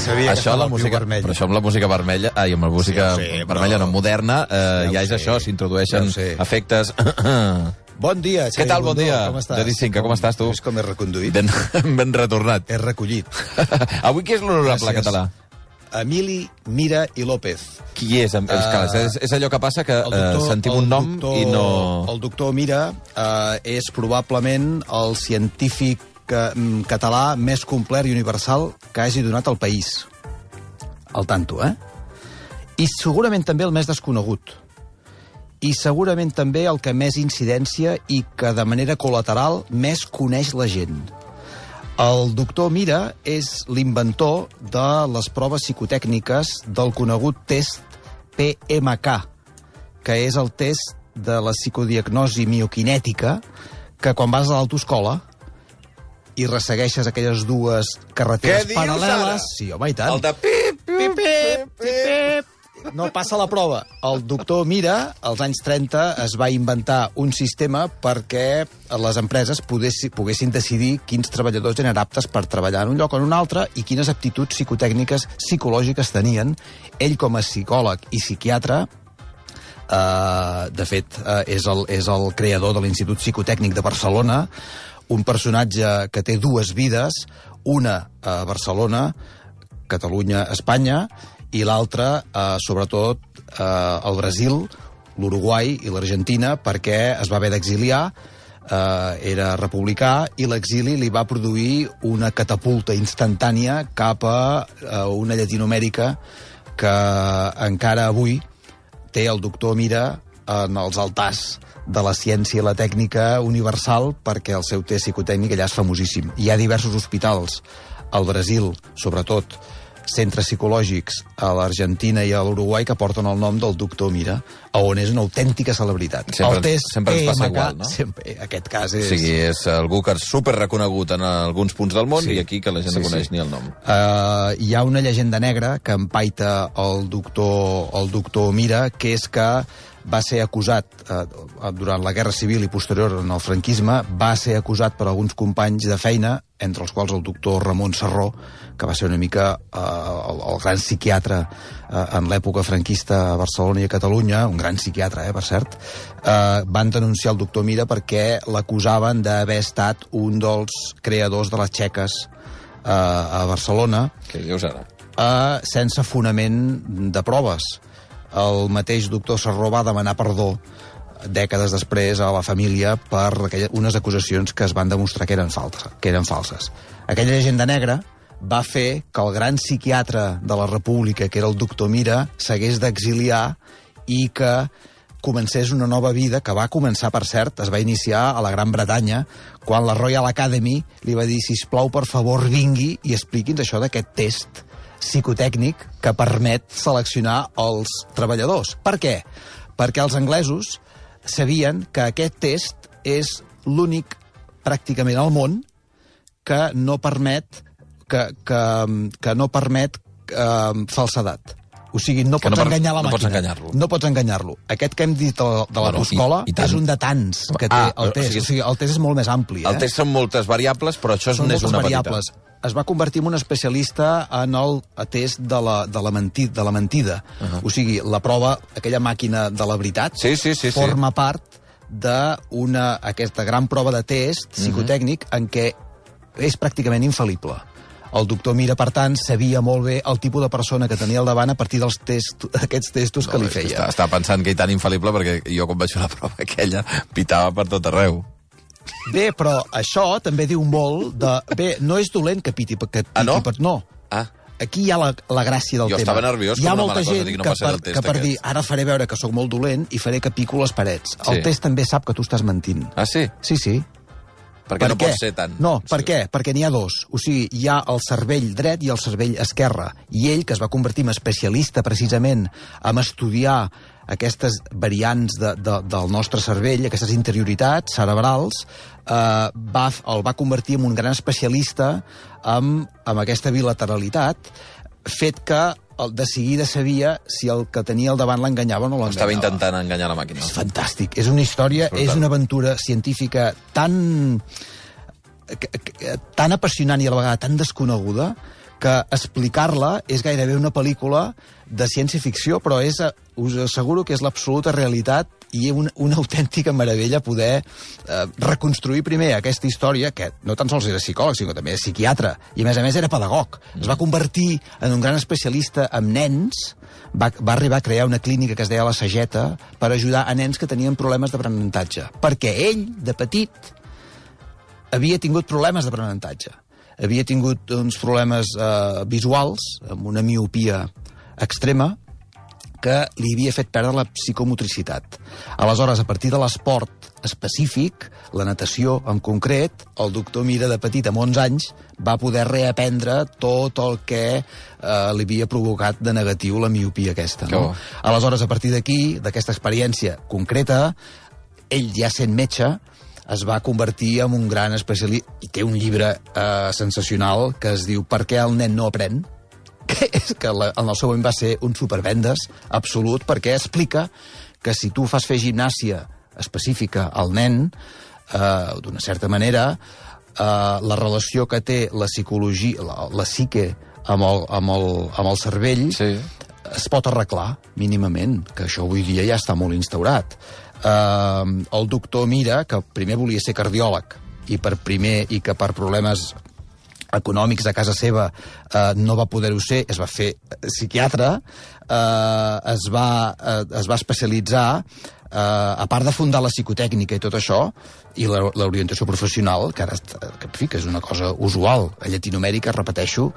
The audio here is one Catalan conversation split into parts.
sabia això, la música, vermell. però això amb la música vermella, ai, amb la música Sí, sé, vermella però- no moderna, eh, Ja ja, és sé. això, s'introdueixen Ja efectes... Bon dia, Què tal, bon Bundó, dia? Com estàs? Jordi Cinca, com estàs, tu? És com he reconduït. ben, ben retornat. He recollit. Avui qui és l'honorable català? Emili Mira i López. Qui és? Uh, és, és, és allò que passa que uh, sentim un nom doctor, i no... El doctor Mira eh, és probablement el científic que, mm, català més complet i universal que hagi donat al país. Al tanto, eh? I segurament també el més desconegut. I segurament també el que més incidència i que de manera col·lateral més coneix la gent. El doctor Mira és l'inventor de les proves psicotècniques del conegut test PMK, que és el test de la psicodiagnosi mioquinètica, que quan vas a l'autoescola i ressegueixes aquelles dues carreteres Què dius, paral·leles... ara? Sí, home, i tant. El de pip, pip, pip, pip. No passa la prova. El doctor Mira, als anys 30, es va inventar un sistema perquè les empreses poguessin, poguessin decidir quins treballadors eren aptes per treballar en un lloc o en un altre i quines aptituds psicotècniques psicològiques tenien. Ell, com a psicòleg i psiquiatre, Uh, de fet, uh, és, el, és el creador de l'Institut Psicotècnic de Barcelona, un personatge que té dues vides, una a Barcelona, Catalunya, Espanya, i l'altra, uh, sobretot, uh, al Brasil, l'Uruguai i l'Argentina, perquè es va haver d'exiliar, uh, era republicà, i l'exili li va produir una catapulta instantània cap a uh, una Llatinoamèrica que encara avui té el doctor Mira en els altars de la ciència i la tècnica universal perquè el seu test psicotècnic allà és famosíssim. Hi ha diversos hospitals al Brasil, sobretot, centres psicològics a l'Argentina i a l'Uruguai que porten el nom del doctor Mira, on és una autèntica celebritat. Sempre el test sempre ens passa igual, no? Sempre, aquest cas O és... sigui, és algú que és super reconegut en alguns punts del món Sí. i aquí que la gent Sí, no coneix sí. ni el nom. Uh, hi ha una llegenda negra que empaita el doctor, el doctor Mira, que és que va ser acusat uh, durant la Guerra Civil i posterior en el franquisme, va ser acusat per alguns companys de feina, entre els quals el doctor Ramon Serró, que va ser una mica uh, el, el gran psiquiatre en l'època franquista a Barcelona i a Catalunya, un gran psiquiatre, eh, per cert, uh, van denunciar el doctor Mira perquè l'acusaven d'haver estat un dels creadors de les xeques uh, a Barcelona Què dius ara? uh, sense fonament de proves. El mateix doctor Serró va demanar perdó dècades després a la família per aquella, unes acusacions que es van demostrar que eren, faltes, que eren falses. Aquella llegenda negra va fer que el gran psiquiatre de la República, que era el doctor Mira, s'hagués d'exiliar i que comencés una nova vida, que va començar, per cert, es va iniciar a la Gran Bretanya, quan la Royal Academy li va dir, si plau per favor, vingui i expliqui'ns això d'aquest test psicotècnic que permet seleccionar els treballadors. Per què? Perquè els anglesos sabien que aquest test és l'únic pràcticament al món que no permet que, que, que no permet eh, falsedat. O sigui, no pots no enganyar la no pots enganyar-lo. No pots enganyar-lo. Aquest que hem dit de, la- de Bueno, i- i tant. és un de tants que té Ah, el o test. sigui, O sigui, el test és molt més ampli. El eh? test són moltes variables, però això Són moltes una variables. petita. Es va convertir en un especialista en el test de la, de la, menti, de la mentida. Uh -huh. O sigui, la prova, aquella màquina de la veritat, Sí, sí, sí, sí. forma part d'una aquesta gran prova de test psicotècnic en què és pràcticament infal·lible. El doctor Mira, per tant, sabia molt bé el tipus de persona que tenia al davant a partir dels test, aquests testos que li és que feia. Està, està pensant que hi tan infal·lible perquè jo quan vaig fer la prova aquella pitava per tot arreu. Bé, però això també diu molt de... Bé, no és dolent que piti, que piti Ah, no? per... No. Ah, Aquí hi ha la, la gràcia del Jo tema. estava nerviós Hi ha molta mala cosa, gent dic, no que, per, que per aquest. dir ara faré veure que sóc molt dolent i faré que pico les parets. Sí. El test també sap que tu estàs mentint. ah sí? Sí, sí. Perquè no pot ser tant... No, per què? Perquè n'hi ha dos. O sigui, hi ha el cervell dret i el cervell esquerre. I ell, que es va convertir en especialista precisament en estudiar aquestes variants de, de, del nostre cervell, aquestes interioritats cerebrals, eh, va, el va convertir en un gran especialista amb, amb aquesta bilateralitat, fet que de seguida sabia si el que tenia al davant l'enganyava o no l'enganyava. Estava intentant enganyar la màquina. És fantàstic. És una història, És és una aventura científica tan tan apassionant i a la vegada tan desconeguda que explicar-la és gairebé una pel·lícula de ciència-ficció, però és, us asseguro que és l'absoluta realitat i una, una autèntica meravella poder eh, reconstruir primer aquesta història, que no tan sols era psicòleg, sinó també era psiquiatre, i a més a més era pedagog. Es va convertir en un gran especialista en nens, va, va arribar a crear una clínica que es deia La Sageta per ajudar a nens que tenien problemes d'aprenentatge. Perquè ell, de petit, havia tingut problemes d'aprenentatge. Havia tingut uns problemes eh, visuals, amb una miopia extrema, que li havia fet perdre la psicomotricitat. Aleshores, a partir de l'esport específic, la natació en concret, el doctor Mira de petit, amb 11 anys, va poder reaprendre tot el que eh, li havia provocat de negatiu la miopia aquesta. No? Oh. Aleshores, a partir d'aquí, d'aquesta experiència concreta, ell ja sent metge, es va convertir en un gran especialista i té un llibre eh, sensacional que es diu Per què el nen no aprèn? Que és que la, en el seu moment va ser un supervendes absolut perquè explica que si tu fas fer gimnàsia específica al nen, eh, d'una certa manera, eh, la relació que té la psicologia, la, la psique amb el, amb el, amb el cervell Sí. es pot arreglar mínimament, que això avui dia ja està molt instaurat. Uh, el doctor Mira, que primer volia ser cardiòleg, i per primer i que per problemes econòmics a casa seva eh, no va poder-ho ser, es va fer psiquiatre, eh, es, va, eh, es va especialitzar eh, a part de fundar la psicotècnica i tot això, i la- l'orientació professional, que ara està- que, en fi, que és una cosa usual a Llatinoamèrica, repeteixo,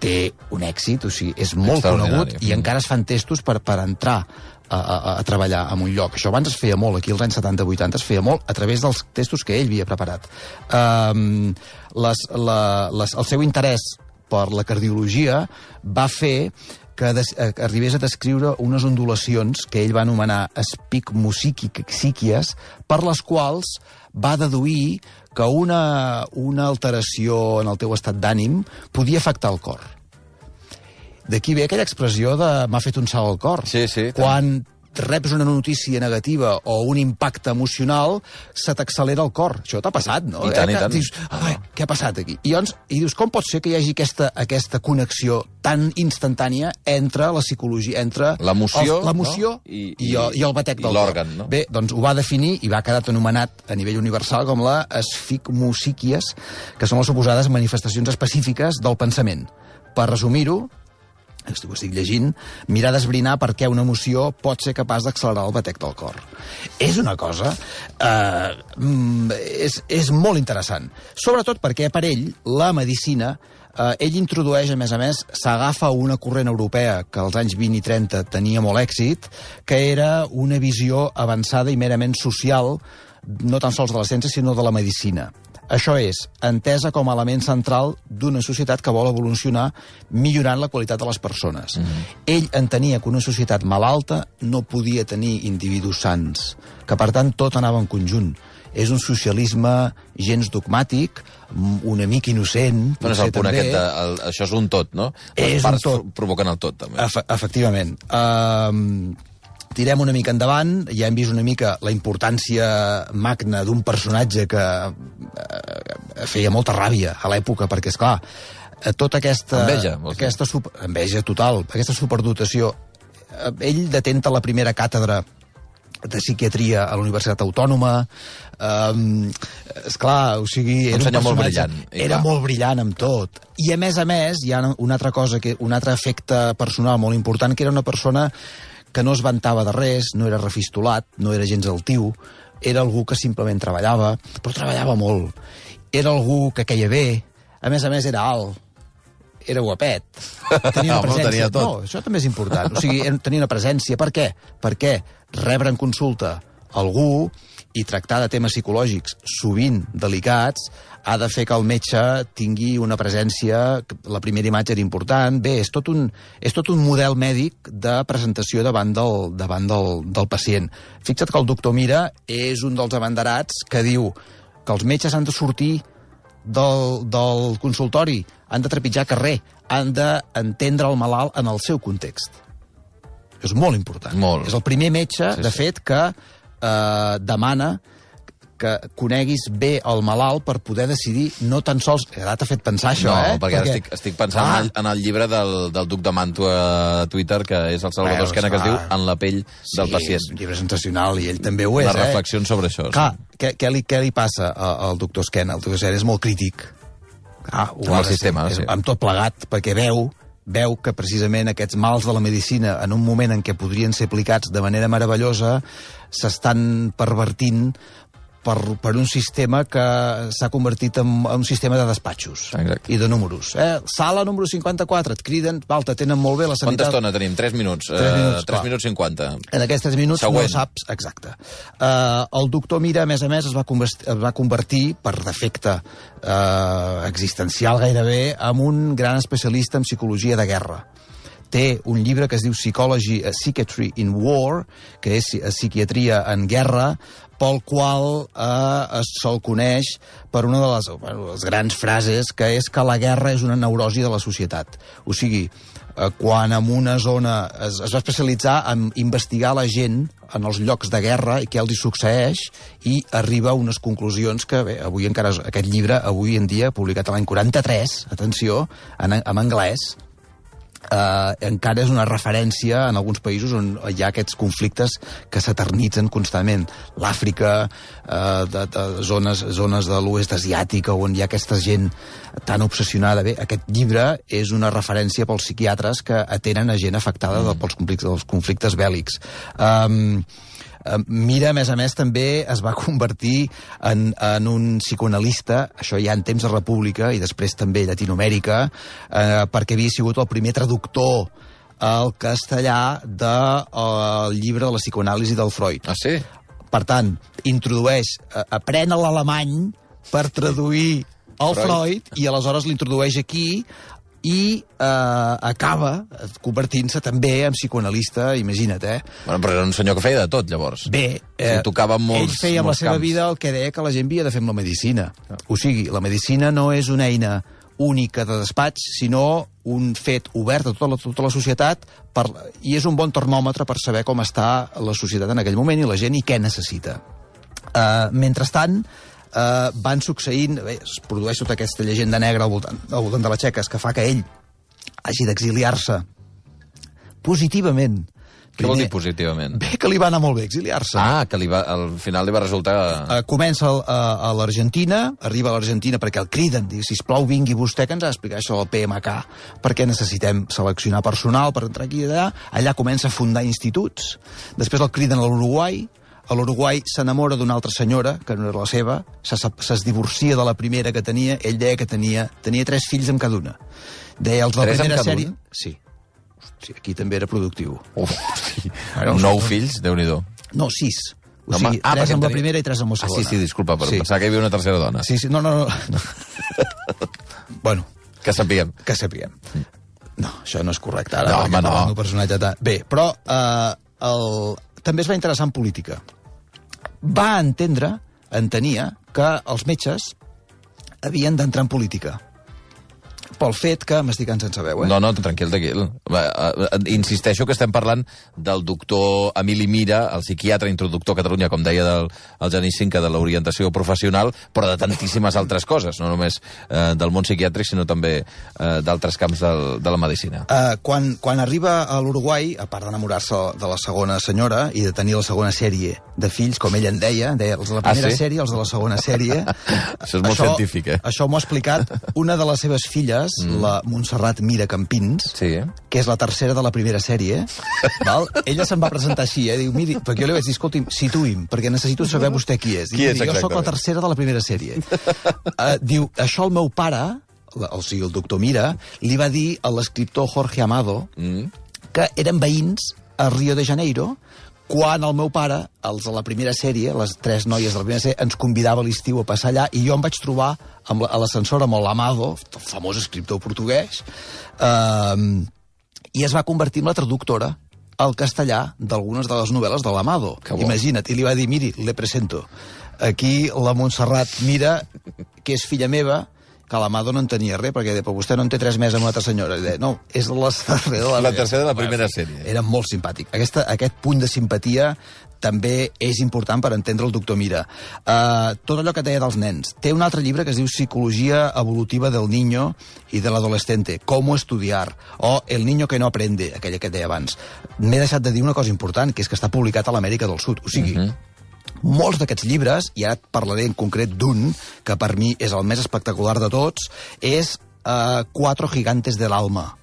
té un èxit, o sigui, és molt conegut i encara es fan testos per, per entrar a, a, a treballar en un lloc. Això abans es feia molt, aquí als anys 70-80 es feia molt a través dels testos que ell havia preparat. Um, les, la, les, el seu interès per la cardiologia va fer que, des, eh, que arribés a descriure unes ondulacions que ell va anomenar espicmosíquies, per les quals va deduir que una, una alteració en el teu estat d'ànim podia afectar el cor. D'aquí ve aquella expressió de m'ha fet un salt al cor. Sí, sí, Quan reps una notícia negativa o un impacte emocional, se t'accelera el cor. Això t'ha passat, no? I tant, i Que tant. Dius, ai, què ha passat aquí? I, llavors, I dius, com pot ser que hi hagi aquesta, aquesta connexió tan instantània entre la psicologia, entre... L'emoció, no? I- i, i, el, i el batec i del cor. l'òrgan, no? Bé, doncs ho va definir i va quedar anomenat a nivell universal com la esficmosíquies, que són les suposades manifestacions específiques del pensament. Per resumir-ho, ho estic llegint, mirar d'esbrinar per què una emoció pot ser capaç d'accelerar el batec del cor. És una cosa... Eh, mm, és, és molt interessant. Sobretot perquè per ell, la medicina, eh, ell introdueix, a més a més, s'agafa una corrent europea que als anys 20 i 30 tenia molt èxit, que era una visió avançada i merament social, no tan sols de la ciència, sinó de la medicina. Això és, entesa com a element central d'una societat que vol evolucionar millorant la qualitat de les persones. Mm. Ell entenia que una societat malalta no podia tenir individus sants, que per tant tot anava en conjunt. És un socialisme gens dogmàtic, m- una mica innocent, Bueno, és el punt també. aquest de, el, això és un tot, no? Les És un parts tot. provoquen el tot, també. Efe efectivament. Uh, tirem una mica endavant, ja hem vist una mica la importància magna d'un personatge que uh, feia molta ràbia a l'època, perquè, és clar, tota aquesta... Enveja, aquesta super, enveja total, aquesta superdotació. Eh, ell detenta la primera càtedra de psiquiatria a la Universitat Autònoma. Um, és clar, o sigui... Un era senyor molt personatge- brillant, Era clar. molt brillant amb tot. I a més a més, hi ha una altra cosa, que, un altre efecte personal molt important, que era una persona que no es vantava de res, no era refistolat, no era gens altiu, era algú que simplement treballava, però treballava molt. Era algú que queia bé, a més a més era alt, era guapet, tenia una presència. tenia tot. No, això també és important. O sigui, tenia una presència. Per què? Perquè rebre en consulta algú i tractar de temes psicològics sovint delicats ha de fer que el metge tingui una presència... La primera imatge era important. Bé, és tot un, és tot un model mèdic de presentació davant del, davant del, del pacient. Fixa't que el doctor Mira és un dels abanderats que diu que els metges han de sortir del, del consultori, han de trepitjar carrer, han d'entendre el malalt en el seu context. És molt important. Molt. És el primer metge, Sí, de sí. fet, que eh, demana que coneguis bé el malalt per poder decidir no tan sols... Ara t'ha fet pensar això, no, eh? perquè, ara estic, estic pensant Clar. en el, en el llibre del, del duc de Mantua a Twitter, que és el Salvador Veus, Esquena, que es diu En la pell del sí, pacient. és un llibre sensacional i ell també ho és, Les eh? reflexions sobre això. Clar, què, què, li, què li passa al doctor Esquena? El doctor Esquena és molt crític. Ah, ho Amb el ser, sistema, és, sí. Amb tot plegat, perquè veu veu que precisament aquests mals de la medicina en un moment en què podrien ser aplicats de manera meravellosa s'estan pervertint per, per un sistema que s'ha convertit en, en un sistema de despatxos Exacte. i de números. Eh? Sala número 54, et criden, val, te tenen molt bé la Quanta sanitat. estona tenim? 3 minuts. Tres minuts, Eh, 3 clar. minuts 50. En aquests 3 minuts Següent. no saps... Exacte. Uh, el doctor Mira, a més a més, es va, convest- es va convertir, per defecte uh, existencial gairebé, en un gran especialista en psicologia de guerra. Té un llibre que es diu Psychology, uh, Psychiatry in War, que és uh, psiquiatria en guerra, pel qual eh, es se'l coneix per una de les, bueno, les grans frases, que és que la guerra és una neurosi de la societat. O sigui, eh, quan en una zona es, es va especialitzar en investigar la gent en els llocs de guerra i què els hi succeeix i arriba a unes conclusions que, bé, avui encara, és- aquest llibre, avui en dia, publicat l'any 43, atenció, en, en anglès, eh, encara és una referència en alguns països on hi ha aquests conflictes que s'eternitzen constantment. L'Àfrica, eh, de, de zones, zones de l'oest asiàtic, on hi ha aquesta gent tan obsessionada. Bé, aquest llibre és una referència pels psiquiatres que atenen a gent afectada mm. pels conflictes, dels conflictes bèl·lics. Um, Eh, Mira, a més a més, també es va convertir en, en un psicoanalista, això ja en temps de República i després també Llatinoamèrica, eh, perquè havia sigut el primer traductor al castellà del de, el llibre de la psicoanàlisi del Freud. Ah, sí? Per tant, introdueix, eh, aprèn l'alemany per traduir el Freud. Freud, i aleshores l'introdueix aquí i eh, acaba convertint-se també en psicoanalista, imagina't, eh? Bueno, però era un senyor que feia de tot, llavors. Bé, Sí, tocava molts- ell feia amb la seva camps. vida el que deia que la gent havia de fer amb la medicina. O sigui, la medicina no és una eina única de despatx, sinó un fet obert a tota la, tota la societat per, i és un bon termòmetre per saber com està la societat en aquell moment i la gent i què necessita. Uh, mentrestant, uh, van succeint... Bé, es produeix tota aquesta llegenda negra al voltant, al voltant de la Txeca, que fa que ell hagi d'exiliar-se positivament. Què vol dir Primer- positivament? Bé, que li va anar molt bé exiliar-se. Ah, que li va, al final li va resultar... Uh, comença al- a, a l'Argentina, arriba a l'Argentina perquè el criden, diu, sisplau, vingui vostè que ens ha d'explicar això del PMK, perquè necessitem seleccionar personal per entrar aquí i allà. Allà comença a fundar instituts. Després el criden a l'Uruguai, a l'Uruguai s'enamora d'una altra senyora, que no era la seva, se, se, es divorcia de la primera que tenia, ell deia que tenia, tenia tres fills amb cada una. Deia els de la Tres primera sèrie... una? Sí. Hosti, aquí també era productiu. Uf, Ara, nou no- fills, déu nhi No, sis. O No, sigui, ah, tres amb la tenia- primera i tres amb la Ah, segona. sí, sí, disculpa, però sí. pensava que hi havia una tercera dona. Sí, sí, no, no, no. no. bueno, Que sapiguem. que sapiguem. No, això no és correcte ara. No, home, no. Personatge... Bé, però eh, el... també es va interessar en política. Va entendre, entenia, que els metges havien d'entrar en política. Pel fet que... M'estic cansant sense veu, eh? No, no, tranquil, tranquil. Eh, eh, Insisteixo que estem parlant del doctor Emili Mira, el psiquiatre introductor a Catalunya, com deia del, el Genís Cinca, de l'orientació professional, però de tantíssimes altres coses, no només eh, del món psiquiàtric, sinó també eh, d'altres camps del, de la medicina. Uh, quan, quan arriba a l'Uruguai, a part d'enamorar-se de la segona senyora i de tenir la segona sèrie de fills, com ell en deia, deia els de la Ah, primera sí? sèrie, els de la segona sèrie... Això és molt científic, eh? Això m'ho ha explicat una de les seves filles, mm. la Montserrat Mira Campins, Sí, que és la tercera de la primera sèrie, val? ella se'n va presentar així, eh? Diu, miri, perquè jo li vaig dir, escolti'm, situï'm, perquè necessito saber vostè qui és. Diu, Qui és, miri, jo sóc la tercera de la primera sèrie. uh, diu, això el meu pare, o sigui, el doctor Mira, li va dir a l'escriptor Jorge Amado Mm. que eren veïns a Rio de Janeiro quan el meu pare, els de la primera sèrie, les tres noies de la primera sèrie, ens convidava a l'estiu a passar allà i jo em vaig trobar amb l'ascensor amb l'Amado, el famós escriptor portuguès, eh, i es va convertir en la traductora al castellà d'algunes de les novel·les de l'Amado. Imagina't, i li va dir, miri, le presento. Aquí la Montserrat mira que és filla meva Calamado no en tenia res, perquè deia, però vostè no en té tres més amb una altra senyora. Deia, no, és la tercera de la, La tercera de la primera sèrie. Era molt simpàtic. Aquesta, aquest punt de simpatia també és important per entendre el doctor Mira. Uh, tot allò que deia dels nens. Té un altre llibre que es diu Psicologia evolutiva del niño i de l'adolescente, Cómo estudiar, o El niño que no aprende, aquella que deia abans. M'he deixat de dir una cosa important, que és que està publicat a l'Amèrica del Sud. O sigui, uh -huh molts d'aquests llibres, i ara et parlaré en concret d'un, que per mi és el més espectacular de tots, és uh, Cuatro gigantes del alma.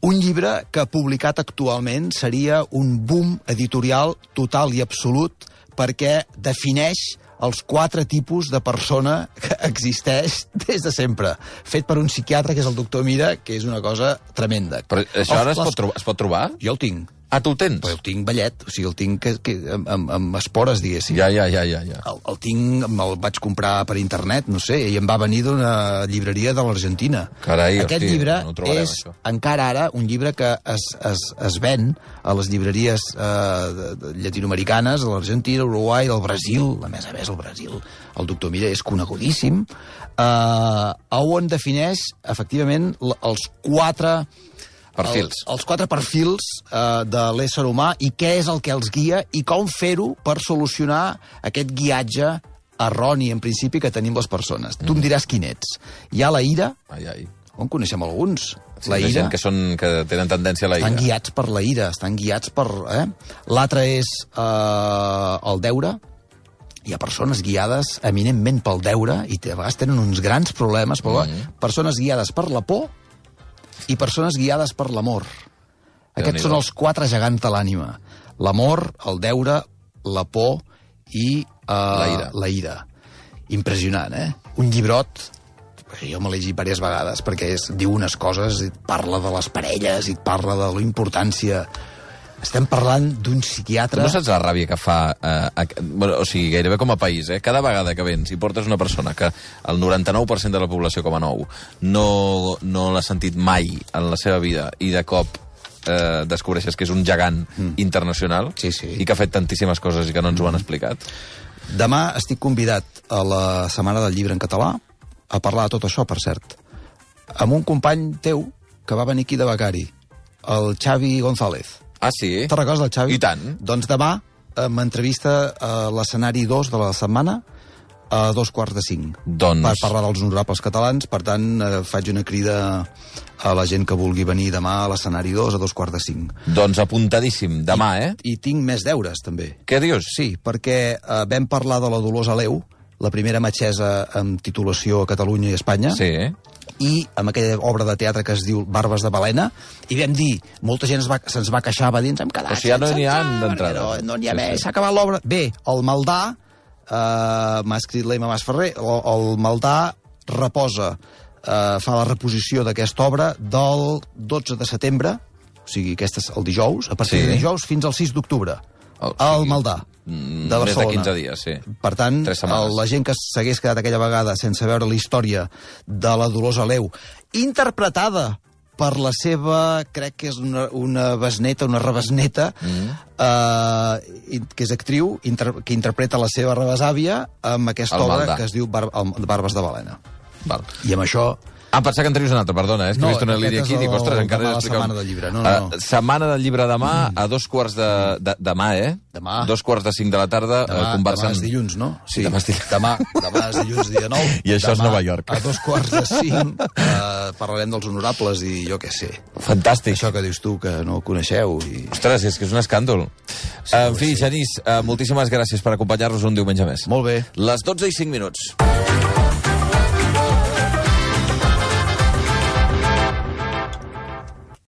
Un llibre que publicat actualment seria un boom editorial total i absolut perquè defineix els quatre tipus de persona que existeix des de sempre. Fet per un psiquiatre, que és el doctor Mira, que és una cosa tremenda. Però això ara es Les- pot, trobar, es pot trobar? Jo el tinc. Ah, tu el tens? Però el tinc ballet, o sigui, el tinc que, que, amb, amb, espores, diguéssim. Ja, ja, ja, ja. ja. El, el tinc, me'l vaig comprar per internet, no sé, i em va venir d'una llibreria de l'Argentina. Carai, Aquest hosti, llibre no trobarem, és, això. encara ara, un llibre que es, es, es ven a les llibreries eh, de, de llatinoamericanes, a l'Argentina, l'Uruguai, al Brasil, a més a més, el Brasil. El doctor Mira és conegudíssim, eh, on defineix, efectivament, els quatre Perfils. el, els quatre perfils eh, de l'ésser humà i què és el que els guia i com fer-ho per solucionar aquest guiatge erroni, en principi, que tenim les persones. Tu em diràs quin ets. Hi ha la ira, Ai, ai. on coneixem alguns. Sí, la ira, que, són, que tenen tendència a la ira. estan guiats per la ira, estan guiats per... Eh? L'altre és eh, el deure. Hi ha persones guiades eminentment pel deure i a vegades tenen uns grans problemes, però mm. persones guiades per la por i persones guiades per l'amor. Aquests són els quatre gegants de l'ànima. L'amor, el deure, la por i uh, La ira. la ira. Impressionant, eh? Un llibrot jo me l'he llegit diverses vegades perquè és, diu unes coses, i et parla de les parelles, i et parla de la importància... Estem parlant d'un psiquiatre... no saps la ràbia que fa... Eh, a, bueno, o sigui, gairebé com a país, eh? Cada vegada que vens i portes una persona que el 99% de la població com a nou no, no l'ha sentit mai en la seva vida i de cop eh, descobreixes que és un gegant mm. internacional Sí, sí. i que ha fet tantíssimes coses i que no ens ho han explicat. Demà estic convidat a la Setmana del Llibre en Català a parlar de tot això, per cert, amb un company teu que va venir aquí de becari, el Xavi González. Ah, sí? Te'n recordes del Xavi? I tant. Doncs demà eh, m'entrevista a l'escenari 2 de la setmana a dos quarts de cinc. Doncs- Per parlar dels honorables catalans, per tant, eh, faig una crida a la gent que vulgui venir demà a l'escenari 2 a dos quarts de cinc. Doncs apuntadíssim. Demà, eh? I tinc més deures, també. Què dius? Sí, perquè eh, vam parlar de la Dolors Aleu, la primera metgessa amb titulació a Catalunya i Espanya, Sí. I amb aquella obra de teatre que es diu Barbes de Balena, i vam dir, molta gent se'ns va, se'ns va queixar, va dir, ens hem quedat O sigui, ja no n'hi ha d'entrada. No, no n'hi ha Sí, més, sí. s'ha acabat l'obra. Bé, el Maldà, eh, m'ha escrit l'Emma Mas Ferrer, el, el Maldà reposa, eh, fa la reposició d'aquesta obra del 12 de setembre, o sigui, aquest és el dijous, a partir Sí. de dijous fins al 6 d'octubre, al Maldà, de més de Barcelona. 15 dies, sí. Per tant, la gent que s'hagués quedat aquella vegada sense veure la història de la Dolors Aleu, interpretada per la seva, crec que és una, una besneta, una rebesneta, mm. eh, i- que és actriu, inter, que interpreta la seva rebesàvia amb aquesta El obra Maldà. que es diu Bar, el, Barbes de Balena. Val. I amb això... Ah, pensava que en tenies una altra, perdona, eh? és que No, he vist una línia és aquí i dic, ostres, encara demà la setmana del llibre, no, no, no. Uh, setmana del llibre demà, a dos quarts de... de demà, eh? Demà. Dos quarts de cinc de la tarda, Demà, uh, conversant... demà és dilluns, no? Sí, demà és dilluns. Demà, demà és dilluns, dia 9. I això és Demà, Nova York. A dos quarts de cinc eh, parlarem dels honorables i jo què sé. Fantàstic. Això que dius tu, que no coneixeu. I... Ostres, és que és un escàndol. Sí, en fi, Genís, uh, moltíssimes gràcies per acompanyar-nos un diumenge més. Molt bé. Les 12 i 5 minuts.